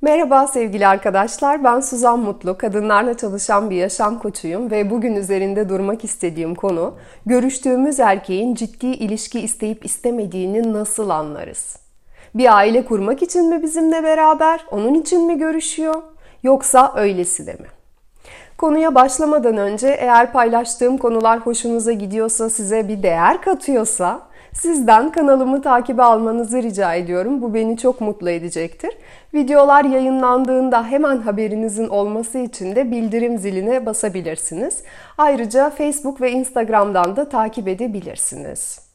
Merhaba sevgili arkadaşlar. Ben Suzan Mutlu. Kadınlarla çalışan bir yaşam koçuyum ve bugün üzerinde durmak istediğim konu görüştüğümüz erkeğin ciddi ilişki isteyip istemediğini nasıl anlarız? Bir aile kurmak için mi bizimle beraber? Onun için mi görüşüyor? Yoksa öylesi de mi? Konuya başlamadan önce eğer paylaştığım konular hoşunuza gidiyorsa, size bir değer katıyorsa Sizden kanalımı takibe almanızı rica ediyorum. Bu beni çok mutlu edecektir. Videolar yayınlandığında hemen haberinizin olması için de bildirim ziline basabilirsiniz. Ayrıca Facebook ve Instagram'dan da takip edebilirsiniz.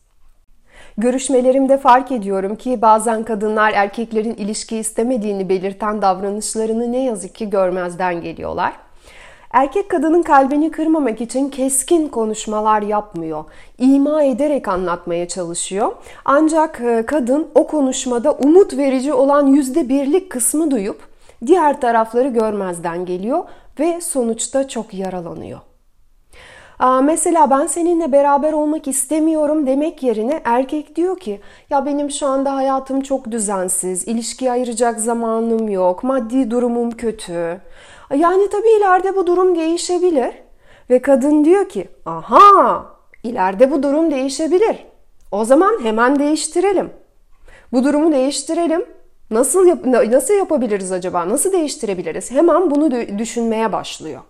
Görüşmelerimde fark ediyorum ki bazen kadınlar erkeklerin ilişki istemediğini belirten davranışlarını ne yazık ki görmezden geliyorlar. Erkek kadının kalbini kırmamak için keskin konuşmalar yapmıyor. İma ederek anlatmaya çalışıyor. Ancak e, kadın o konuşmada umut verici olan yüzde birlik kısmı duyup diğer tarafları görmezden geliyor ve sonuçta çok yaralanıyor. Mesela ben seninle beraber olmak istemiyorum demek yerine erkek diyor ki ya benim şu anda hayatım çok düzensiz, ilişkiye ayıracak zamanım yok, maddi durumum kötü. Yani tabii ileride bu durum değişebilir. Ve kadın diyor ki aha ileride bu durum değişebilir. O zaman hemen değiştirelim. Bu durumu değiştirelim. Nasıl yap nasıl yapabiliriz acaba? Nasıl değiştirebiliriz? Hemen bunu düşünmeye başlıyor.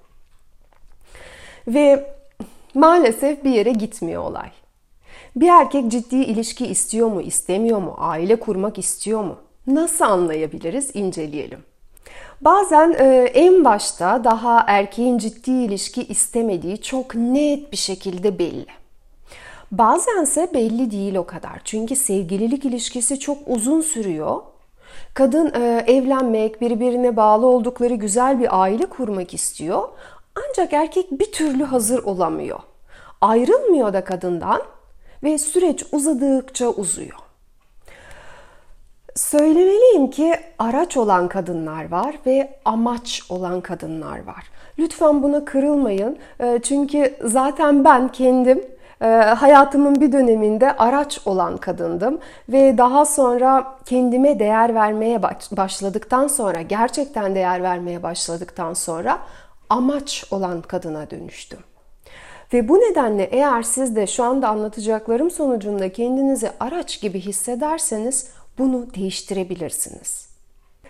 Ve maalesef bir yere gitmiyor olay. Bir erkek ciddi ilişki istiyor mu, istemiyor mu? Aile kurmak istiyor mu? Nasıl anlayabiliriz? İnceleyelim. Bazen e, en başta daha erkeğin ciddi ilişki istemediği çok net bir şekilde belli. Bazense belli değil o kadar. Çünkü sevgililik ilişkisi çok uzun sürüyor. Kadın e, evlenmek, birbirine bağlı oldukları güzel bir aile kurmak istiyor. Ancak erkek bir türlü hazır olamıyor. Ayrılmıyor da kadından ve süreç uzadıkça uzuyor. Söylemeliyim ki araç olan kadınlar var ve amaç olan kadınlar var. Lütfen buna kırılmayın. Ee, çünkü zaten ben kendim e, hayatımın bir döneminde araç olan kadındım ve daha sonra kendime değer vermeye başladıktan sonra, gerçekten değer vermeye başladıktan sonra amaç olan kadına dönüştüm. Ve bu nedenle eğer siz de şu anda anlatacaklarım sonucunda kendinizi araç gibi hissederseniz bunu değiştirebilirsiniz.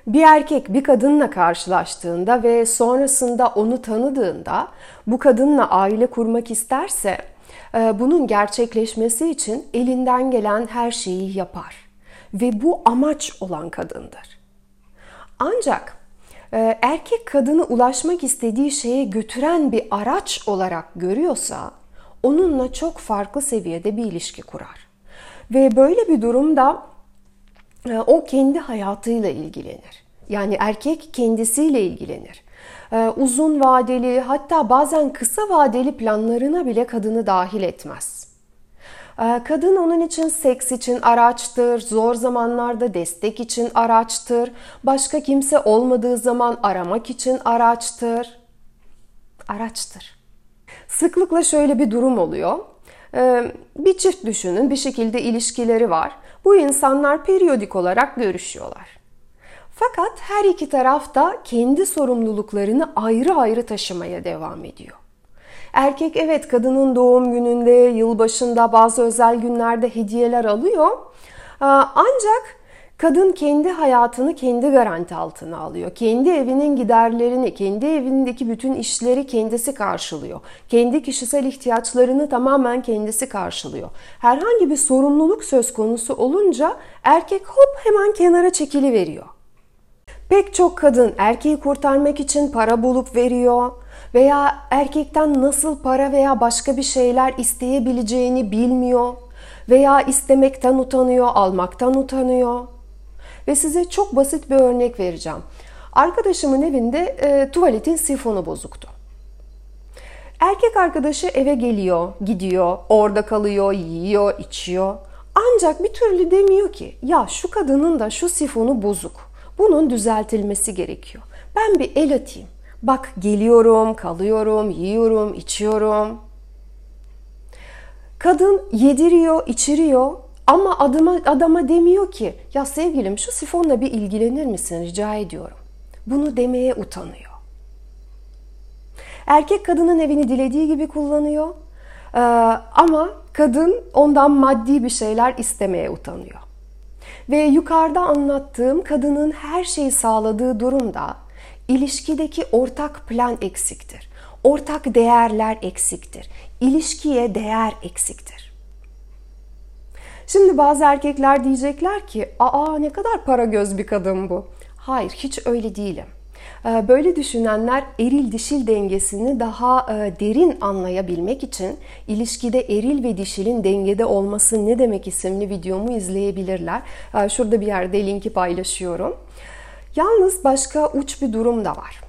Bir erkek bir kadınla karşılaştığında ve sonrasında onu tanıdığında bu kadınla aile kurmak isterse e, bunun gerçekleşmesi için elinden gelen her şeyi yapar ve bu amaç olan kadındır. Ancak erkek kadını ulaşmak istediği şeye götüren bir araç olarak görüyorsa onunla çok farklı seviyede bir ilişki kurar. Ve böyle bir durumda ee, o kendi hayatıyla ilgilenir. Yani erkek kendisiyle ilgilenir. Ee, uzun vadeli hatta bazen kısa vadeli planlarına bile kadını dahil etmez. Ee, kadın onun için seks için araçtır, zor zamanlarda destek için araçtır, başka kimse olmadığı zaman aramak için araçtır. Araçtır. Sıklıkla şöyle bir durum oluyor. Bir çift düşünün, bir şekilde ilişkileri var bu insanlar periyodik olarak görüşüyorlar. Fakat her iki taraf da kendi sorumluluklarını ayrı ayrı taşımaya devam ediyor. Erkek evet kadının doğum gününde, yılbaşında, bazı özel günlerde hediyeler alıyor. Ancak Kadın kendi hayatını kendi garanti altına alıyor. Kendi evinin giderlerini, kendi evindeki bütün işleri kendisi karşılıyor. Kendi kişisel ihtiyaçlarını tamamen kendisi karşılıyor. Herhangi bir sorumluluk söz konusu olunca erkek hop hemen kenara çekili veriyor. Pek çok kadın erkeği kurtarmak için para bulup veriyor veya erkekten nasıl para veya başka bir şeyler isteyebileceğini bilmiyor veya istemekten utanıyor, almaktan utanıyor. Ve size çok basit bir örnek vereceğim. Arkadaşımın evinde e, tuvaletin sifonu bozuktu. Erkek arkadaşı eve geliyor, gidiyor, orada kalıyor, yiyor, içiyor. Ancak bir türlü demiyor ki ya şu kadının da şu sifonu bozuk. Bunun düzeltilmesi gerekiyor. Ben bir el atayım. Bak geliyorum, kalıyorum, yiyorum, içiyorum. Kadın yediriyor, içiriyor ama adama, adama demiyor ki ya sevgilim şu sifonla bir ilgilenir misin rica ediyorum. bunu demeye utanıyor. Erkek kadının evini dilediği gibi kullanıyor. Ee, ama kadın ondan maddi bir şeyler istemeye utanıyor. Ve yukarıda anlattığım kadının her şeyi sağladığı durumda ilişkideki ortak plan eksiktir. Ortak değerler eksiktir. İlişkiye değer eksiktir. Şimdi bazı erkekler diyecekler ki, "Aa ne kadar para göz bir kadın bu." Hayır, hiç öyle değilim. Ee, böyle düşünenler eril dişil dengesini daha e, derin anlayabilmek için ilişkide eril ve dişilin dengede olması ne demek isimli videomu izleyebilirler. Ee, şurada bir yerde linki paylaşıyorum. Yalnız başka uç bir durum da var.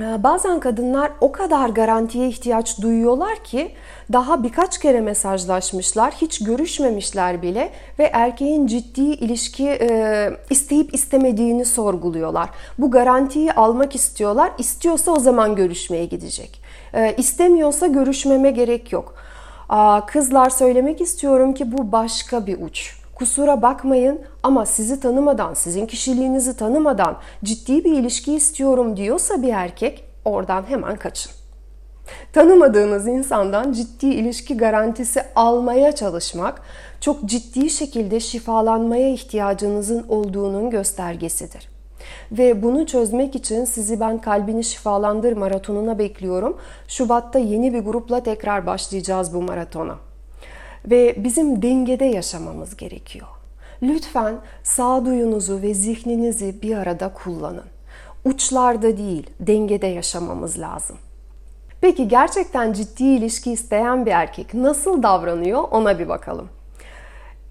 Ee, bazen kadınlar o kadar garantiye ihtiyaç duyuyorlar ki daha birkaç kere mesajlaşmışlar, hiç görüşmemişler bile ve erkeğin ciddi ilişki e, isteyip istemediğini sorguluyorlar. Bu garantiyi almak istiyorlar. İstiyorsa o zaman görüşmeye gidecek. E, istemiyorsa görüşmeme gerek yok. Aa, kızlar söylemek istiyorum ki bu başka bir uç. Kusura bakmayın ama sizi tanımadan, sizin kişiliğinizi tanımadan ciddi bir ilişki istiyorum diyorsa bir erkek oradan hemen kaçın. Tanımadığınız insandan ciddi ilişki garantisi almaya çalışmak çok ciddi şekilde şifalanmaya ihtiyacınızın olduğunun göstergesidir. Ve bunu çözmek için sizi ben Kalbini Şifalandır maratonuna bekliyorum. Şubat'ta yeni bir grupla tekrar başlayacağız bu maratona ve bizim dengede yaşamamız gerekiyor. Lütfen sağduyunuzu ve zihninizi bir arada kullanın. Uçlarda değil, dengede yaşamamız lazım. Peki gerçekten ciddi ilişki isteyen bir erkek nasıl davranıyor ona bir bakalım.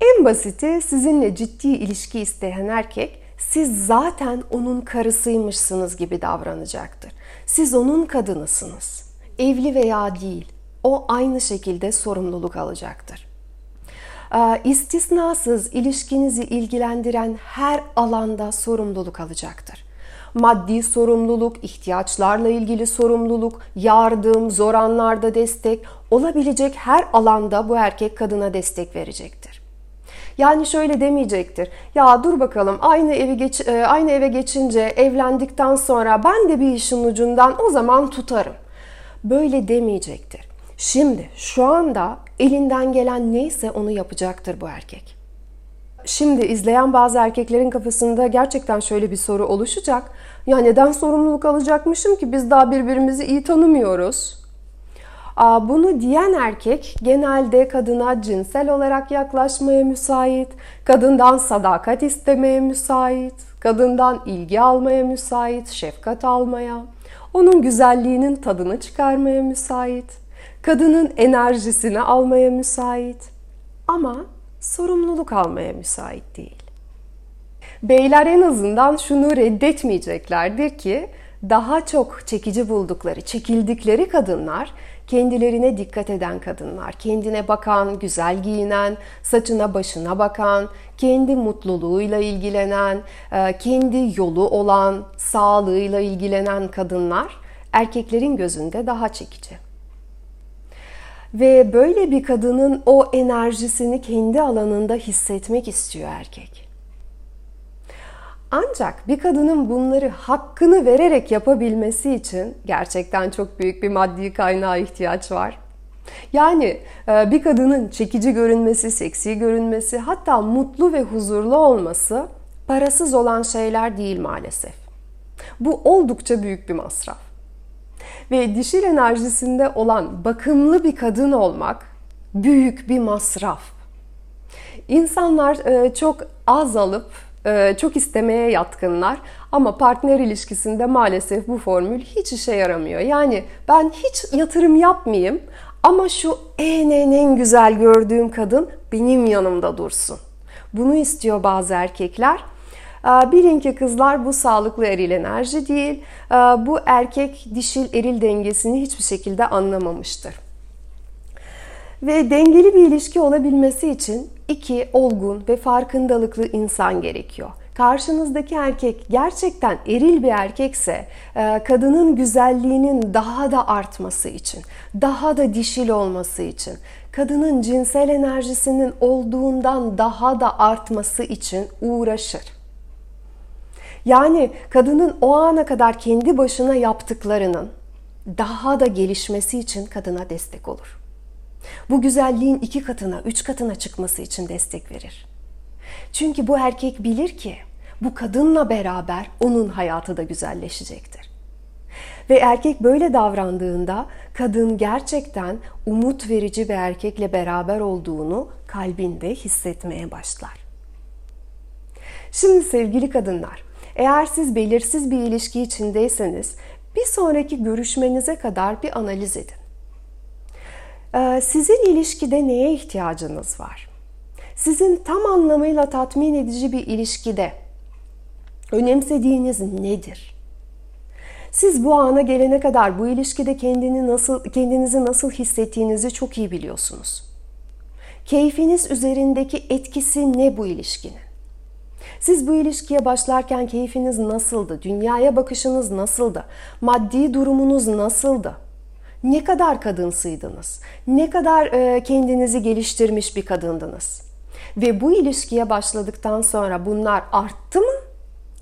En basiti sizinle ciddi ilişki isteyen erkek siz zaten onun karısıymışsınız gibi davranacaktır. Siz onun kadınısınız. Evli veya değil o aynı şekilde sorumluluk alacaktır. Ee, istisnasız ilişkinizi ilgilendiren her alanda sorumluluk alacaktır. Maddi sorumluluk, ihtiyaçlarla ilgili sorumluluk, yardım, zor anlarda destek, olabilecek her alanda bu erkek kadına destek verecektir. Yani şöyle demeyecektir. Ya dur bakalım aynı evi geç, e, aynı eve geçince evlendikten sonra ben de bir işin ucundan o zaman tutarım. Böyle demeyecektir. Şimdi şu anda elinden gelen neyse onu yapacaktır bu erkek. Şimdi izleyen bazı erkeklerin kafasında gerçekten şöyle bir soru oluşacak. Ya neden sorumluluk alacakmışım ki biz daha birbirimizi iyi tanımıyoruz? Bunu diyen erkek genelde kadına cinsel olarak yaklaşmaya müsait, kadından sadakat istemeye müsait, kadından ilgi almaya müsait, şefkat almaya, onun güzelliğinin tadını çıkarmaya müsait kadının enerjisini almaya müsait ama sorumluluk almaya müsait değil. Beyler en azından şunu reddetmeyeceklerdir ki daha çok çekici buldukları, çekildikleri kadınlar kendilerine dikkat eden kadınlar, kendine bakan, güzel giyinen, saçına başına bakan, kendi mutluluğuyla ilgilenen, e, kendi yolu olan, sağlığıyla ilgilenen kadınlar erkeklerin gözünde daha çekici. Ve böyle bir kadının o enerjisini kendi alanında hissetmek istiyor erkek. Ancak bir kadının bunları hakkını vererek yapabilmesi için gerçekten çok büyük bir maddi kaynağa ihtiyaç var. Yani e, bir kadının çekici görünmesi, seksi görünmesi, hatta mutlu ve huzurlu olması parasız olan şeyler değil maalesef. Bu oldukça büyük bir masraf ve dişil enerjisinde olan bakımlı bir kadın olmak büyük bir masraf. İnsanlar e, çok az alıp e, çok istemeye yatkınlar ama partner ilişkisinde maalesef bu formül hiç işe yaramıyor. Yani ben hiç yatırım yapmayayım ama şu en en en güzel gördüğüm kadın benim yanımda dursun. Bunu istiyor bazı erkekler bilin ki kızlar bu sağlıklı eril enerji değil. Ee, bu erkek dişil eril dengesini hiçbir şekilde anlamamıştır. Ve dengeli bir ilişki olabilmesi için iki olgun ve farkındalıklı insan gerekiyor. Karşınızdaki erkek gerçekten eril bir erkekse e, kadının güzelliğinin daha da artması için, daha da dişil olması için, kadının cinsel enerjisinin olduğundan daha da artması için uğraşır. Yani kadının o ana kadar kendi başına yaptıklarının daha da gelişmesi için kadına destek olur. Bu güzelliğin iki katına, üç katına çıkması için destek verir. Çünkü bu erkek bilir ki bu kadınla beraber onun hayatı da güzelleşecektir. Ve erkek böyle davrandığında kadın gerçekten umut verici bir erkekle beraber olduğunu kalbinde hissetmeye başlar. Şimdi sevgili kadınlar, eğer siz belirsiz bir ilişki içindeyseniz bir sonraki görüşmenize kadar bir analiz edin. Ee, sizin ilişkide neye ihtiyacınız var? Sizin tam anlamıyla tatmin edici bir ilişkide önemsediğiniz nedir? Siz bu ana gelene kadar bu ilişkide kendini nasıl kendinizi nasıl hissettiğinizi çok iyi biliyorsunuz. Keyfiniz üzerindeki etkisi ne bu ilişkinin? Siz bu ilişkiye başlarken keyfiniz nasıldı? Dünyaya bakışınız nasıldı? Maddi durumunuz nasıldı? Ne kadar kadınsıydınız? Ne kadar e, kendinizi geliştirmiş bir kadındınız? Ve bu ilişkiye başladıktan sonra bunlar arttı mı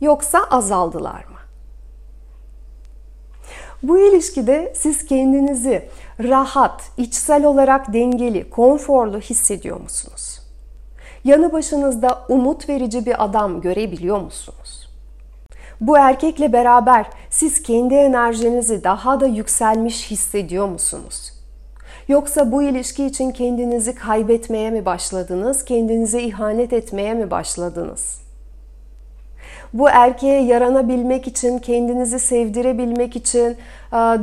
yoksa azaldılar mı? Bu ilişkide siz kendinizi rahat, içsel olarak dengeli, konforlu hissediyor musunuz? Yanı başınızda umut verici bir adam görebiliyor musunuz? Bu erkekle beraber siz kendi enerjinizi daha da yükselmiş hissediyor musunuz? Yoksa bu ilişki için kendinizi kaybetmeye mi başladınız? Kendinize ihanet etmeye mi başladınız? Bu erkeğe yaranabilmek için, kendinizi sevdirebilmek için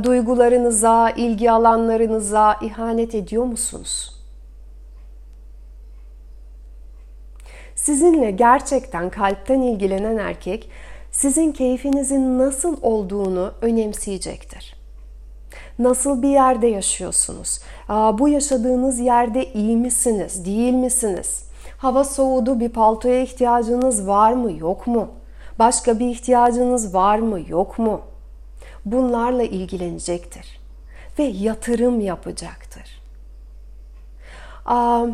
duygularınıza, ilgi alanlarınıza ihanet ediyor musunuz? Sizinle gerçekten kalpten ilgilenen erkek sizin keyfinizin nasıl olduğunu önemseyecektir. Nasıl bir yerde yaşıyorsunuz? Bu yaşadığınız yerde iyi misiniz, değil misiniz? Hava soğudu, bir paltoya ihtiyacınız var mı, yok mu? Başka bir ihtiyacınız var mı, yok mu? Bunlarla ilgilenecektir ve yatırım yapacaktır. Aa,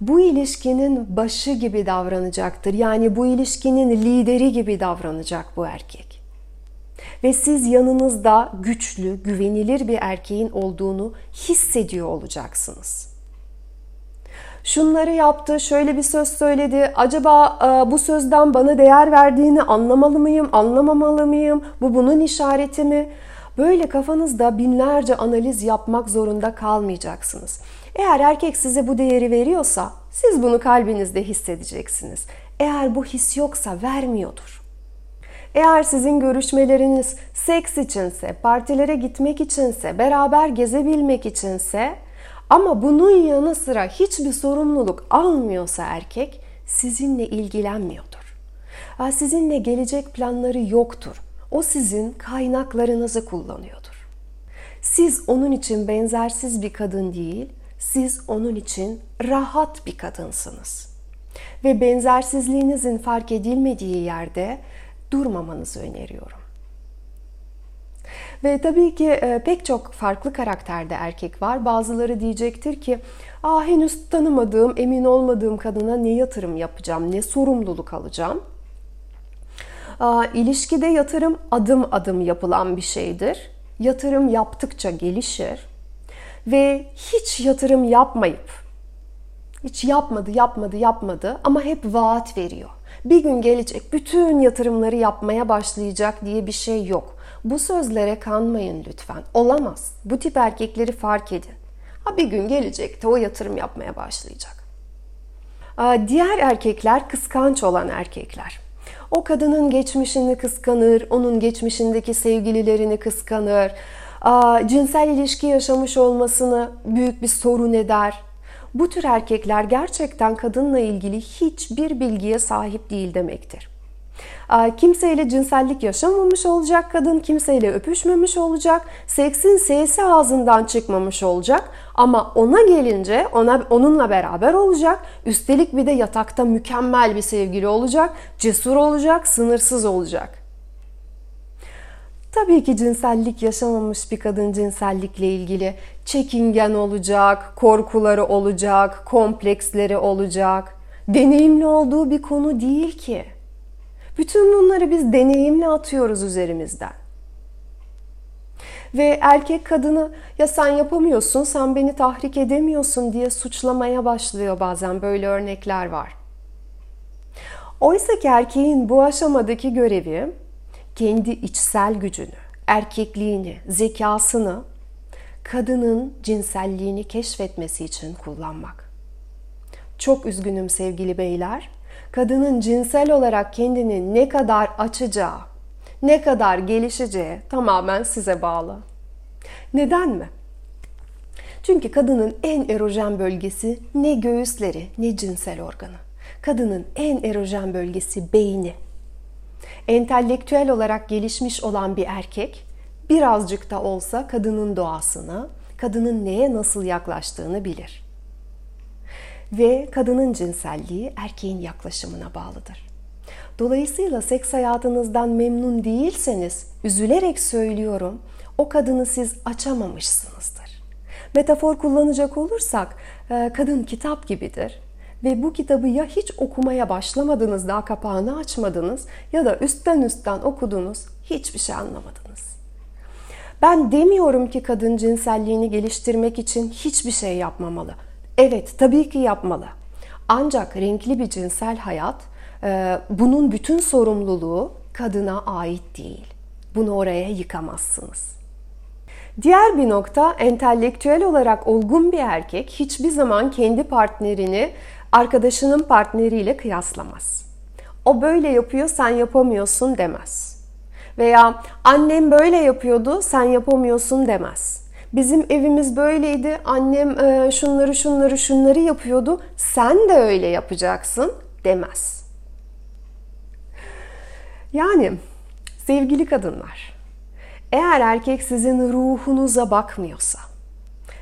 bu ilişkinin başı gibi davranacaktır. Yani bu ilişkinin lideri gibi davranacak bu erkek. Ve siz yanınızda güçlü, güvenilir bir erkeğin olduğunu hissediyor olacaksınız. Şunları yaptı, şöyle bir söz söyledi. Acaba e, bu sözden bana değer verdiğini anlamalı mıyım, anlamamalı mıyım? Bu bunun işareti mi? Böyle kafanızda binlerce analiz yapmak zorunda kalmayacaksınız. Eğer erkek size bu değeri veriyorsa siz bunu kalbinizde hissedeceksiniz. Eğer bu his yoksa vermiyordur. Eğer sizin görüşmeleriniz seks içinse, partilere gitmek içinse, beraber gezebilmek içinse ama bunun yanı sıra hiçbir sorumluluk almıyorsa erkek sizinle ilgilenmiyordur. Sizinle gelecek planları yoktur. O sizin kaynaklarınızı kullanıyordur. Siz onun için benzersiz bir kadın değil, siz onun için rahat bir kadınsınız. Ve benzersizliğinizin fark edilmediği yerde durmamanızı öneriyorum. Ve tabii ki e, pek çok farklı karakterde erkek var. Bazıları diyecektir ki, "Ah henüz tanımadığım, emin olmadığım kadına ne yatırım yapacağım, ne sorumluluk alacağım?" Aa, ilişkide yatırım adım adım yapılan bir şeydir. Yatırım yaptıkça gelişir ve hiç yatırım yapmayıp hiç yapmadı, yapmadı, yapmadı ama hep vaat veriyor. Bir gün gelecek bütün yatırımları yapmaya başlayacak diye bir şey yok. Bu sözlere kanmayın lütfen. Olamaz. Bu tip erkekleri fark edin. Ha bir gün gelecek de o yatırım yapmaya başlayacak. Diğer erkekler kıskanç olan erkekler. O kadının geçmişini kıskanır, onun geçmişindeki sevgililerini kıskanır, cinsel ilişki yaşamış olmasını büyük bir sorun eder. Bu tür erkekler gerçekten kadınla ilgili hiçbir bilgiye sahip değil demektir. Kimseyle cinsellik yaşamamış olacak kadın, kimseyle öpüşmemiş olacak, seksin sesi ağzından çıkmamış olacak ama ona gelince ona onunla beraber olacak. Üstelik bir de yatakta mükemmel bir sevgili olacak, cesur olacak, sınırsız olacak. Tabii ki cinsellik yaşamamış bir kadın cinsellikle ilgili çekingen olacak, korkuları olacak, kompleksleri olacak. Deneyimli olduğu bir konu değil ki. Bütün bunları biz deneyimle atıyoruz üzerimizden. Ve erkek kadını ya sen yapamıyorsun, sen beni tahrik edemiyorsun diye suçlamaya başlıyor bazen böyle örnekler var. Oysa ki erkeğin bu aşamadaki görevi kendi içsel gücünü, erkekliğini, zekasını kadının cinselliğini keşfetmesi için kullanmak. Çok üzgünüm sevgili beyler. Kadının cinsel olarak kendini ne kadar açacağı, ne kadar gelişeceği tamamen size bağlı. Neden mi? Çünkü kadının en erojen bölgesi ne göğüsleri ne cinsel organı. Kadının en erojen bölgesi beyni. Entelektüel olarak gelişmiş olan bir erkek birazcık da olsa kadının doğasını, kadının neye nasıl yaklaştığını bilir. Ve kadının cinselliği erkeğin yaklaşımına bağlıdır. Dolayısıyla seks hayatınızdan memnun değilseniz, üzülerek söylüyorum, o kadını siz açamamışsınızdır. Metafor kullanacak olursak, e, kadın kitap gibidir ve bu kitabı ya hiç okumaya başlamadınız daha kapağını açmadınız ya da üstten üstten okudunuz hiçbir şey anlamadınız. Ben demiyorum ki kadın cinselliğini geliştirmek için hiçbir şey yapmamalı. Evet, tabii ki yapmalı. Ancak renkli bir cinsel hayat, e, bunun bütün sorumluluğu kadına ait değil. Bunu oraya yıkamazsınız. Diğer bir nokta entelektüel olarak olgun bir erkek hiçbir zaman kendi partnerini arkadaşının partneriyle kıyaslamaz. O böyle yapıyor sen yapamıyorsun demez. Veya annem böyle yapıyordu sen yapamıyorsun demez. Bizim evimiz böyleydi annem e, şunları şunları şunları yapıyordu sen de öyle yapacaksın demez. Yani sevgili kadınlar eğer erkek sizin ruhunuza bakmıyorsa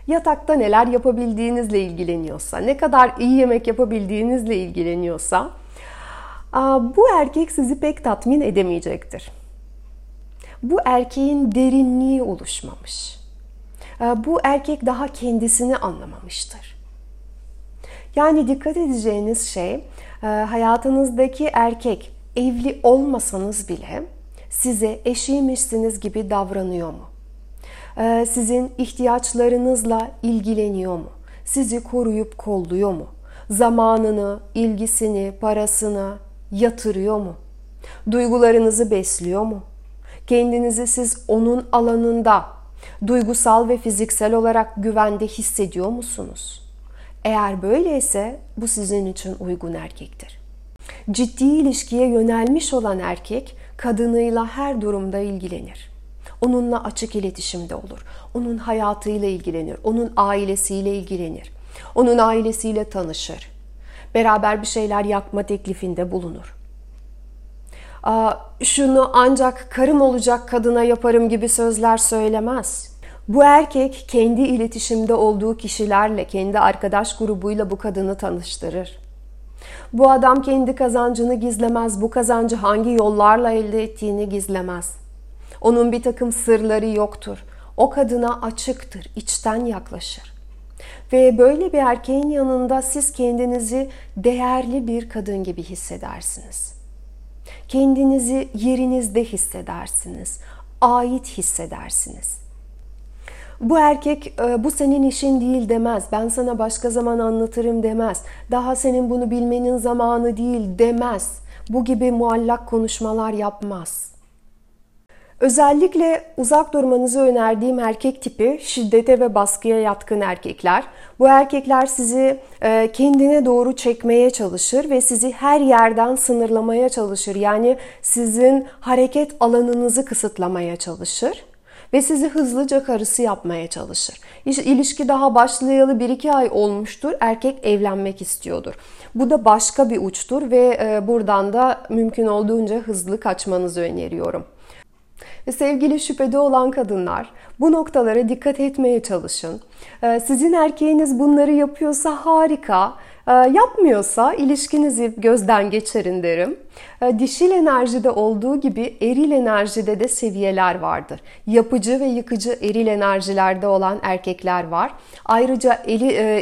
yatakta neler yapabildiğinizle ilgileniyorsa, ne kadar iyi yemek yapabildiğinizle ilgileniyorsa bu erkek sizi pek tatmin edemeyecektir. Bu erkeğin derinliği oluşmamış. Bu erkek daha kendisini anlamamıştır. Yani dikkat edeceğiniz şey hayatınızdaki erkek evli olmasanız bile size eşiymişsiniz gibi davranıyor mu? Ee, sizin ihtiyaçlarınızla ilgileniyor mu? Sizi koruyup kolluyor mu? Zamanını, ilgisini, parasını yatırıyor mu? Duygularınızı besliyor mu? Kendinizi siz onun alanında duygusal ve fiziksel olarak güvende hissediyor musunuz? Eğer böyleyse bu sizin için uygun erkektir. Ciddi ilişkiye yönelmiş olan erkek kadınıyla her durumda ilgilenir. Onunla açık iletişimde olur. Onun hayatıyla ilgilenir. Onun ailesiyle ilgilenir. Onun ailesiyle tanışır. Beraber bir şeyler yapma teklifinde bulunur. Aa, şunu ancak karım olacak kadına yaparım gibi sözler söylemez. Bu erkek kendi iletişimde olduğu kişilerle, kendi arkadaş grubuyla bu kadını tanıştırır. Bu adam kendi kazancını gizlemez, bu kazancı hangi yollarla elde ettiğini gizlemez. Onun bir takım sırları yoktur. O kadına açıktır, içten yaklaşır. Ve böyle bir erkeğin yanında siz kendinizi değerli bir kadın gibi hissedersiniz. Kendinizi yerinizde hissedersiniz, ait hissedersiniz. Bu erkek e, bu senin işin değil demez. Ben sana başka zaman anlatırım demez. Daha senin bunu bilmenin zamanı değil demez. Bu gibi muallak konuşmalar yapmaz. Özellikle uzak durmanızı önerdiğim erkek tipi şiddete ve baskıya yatkın erkekler. Bu erkekler sizi e, kendine doğru çekmeye çalışır ve sizi her yerden sınırlamaya çalışır. Yani sizin hareket alanınızı kısıtlamaya çalışır ve sizi hızlıca karısı yapmaya çalışır. İlişki daha başlayalı 1-2 ay olmuştur. Erkek evlenmek istiyordur. Bu da başka bir uçtur ve e, buradan da mümkün olduğunca hızlı kaçmanızı öneriyorum. Ve sevgili şüphede olan kadınlar bu noktalara dikkat etmeye çalışın. E, sizin erkeğiniz bunları yapıyorsa harika. Ee, yapmıyorsa ilişkinizi gözden geçirin derim. Ee, dişil enerjide olduğu gibi eril enerjide de seviyeler vardır. Yapıcı ve yıkıcı eril enerjilerde olan erkekler var. Ayrıca e,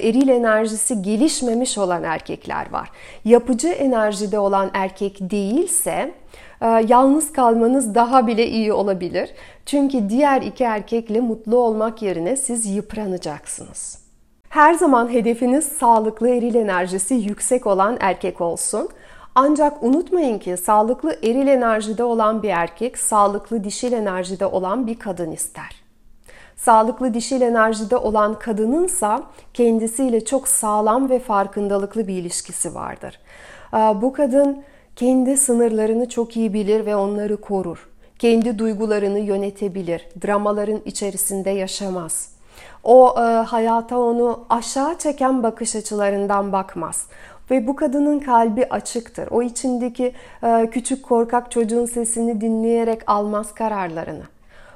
eril enerjisi gelişmemiş olan erkekler var. Yapıcı enerjide olan erkek değilse yalnız kalmanız daha bile iyi olabilir. Çünkü diğer iki erkekle mutlu olmak yerine siz yıpranacaksınız. Her zaman hedefiniz sağlıklı eril enerjisi yüksek olan erkek olsun. Ancak unutmayın ki sağlıklı eril enerjide olan bir erkek sağlıklı dişil enerjide olan bir kadın ister. Sağlıklı dişil enerjide olan kadınınsa kendisiyle çok sağlam ve farkındalıklı bir ilişkisi vardır. Bu kadın kendi sınırlarını çok iyi bilir ve onları korur. Kendi duygularını yönetebilir. Dramaların içerisinde yaşamaz o e, hayata onu aşağı çeken bakış açılarından bakmaz. Ve bu kadının kalbi açıktır. O içindeki e, küçük korkak çocuğun sesini dinleyerek almaz kararlarını.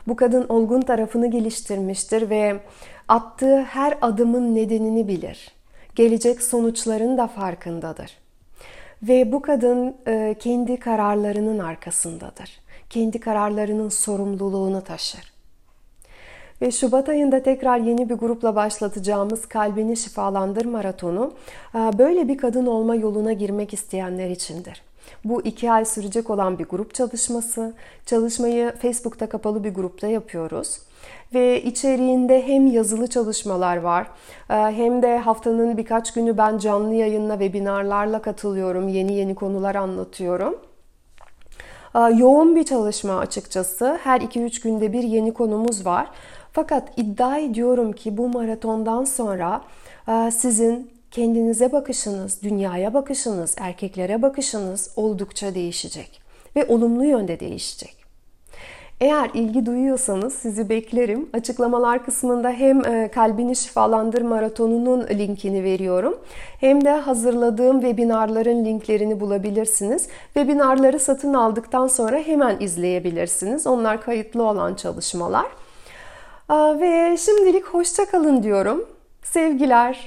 Bu kadın olgun tarafını geliştirmiştir ve attığı her adımın nedenini bilir. Gelecek sonuçların da farkındadır. Ve bu kadın e, kendi kararlarının arkasındadır. Kendi kararlarının sorumluluğunu taşır. Ve Şubat ayında tekrar yeni bir grupla başlatacağımız Kalbini Şifalandır Maratonu e, böyle bir kadın olma yoluna girmek isteyenler içindir. Bu iki ay sürecek olan bir grup çalışması. Çalışmayı Facebook'ta kapalı bir grupta yapıyoruz. Ve içeriğinde hem yazılı çalışmalar var e, hem de haftanın birkaç günü ben canlı yayınla, webinarlarla katılıyorum. Yeni yeni konular anlatıyorum. E, yoğun bir çalışma açıkçası. Her 2-3 günde bir yeni konumuz var. Fakat iddia ediyorum ki bu maratondan sonra e, sizin kendinize bakışınız, dünyaya bakışınız, erkeklere bakışınız oldukça değişecek ve olumlu yönde değişecek. Eğer ilgi duyuyorsanız sizi beklerim. Açıklamalar kısmında hem e, Kalbini Şifalandır Maratonu'nun linkini veriyorum hem de hazırladığım webinarların linklerini bulabilirsiniz. Webinarları satın aldıktan sonra hemen izleyebilirsiniz. Onlar kayıtlı olan çalışmalar. Ve şimdilik hoşça kalın diyorum. Sevgiler.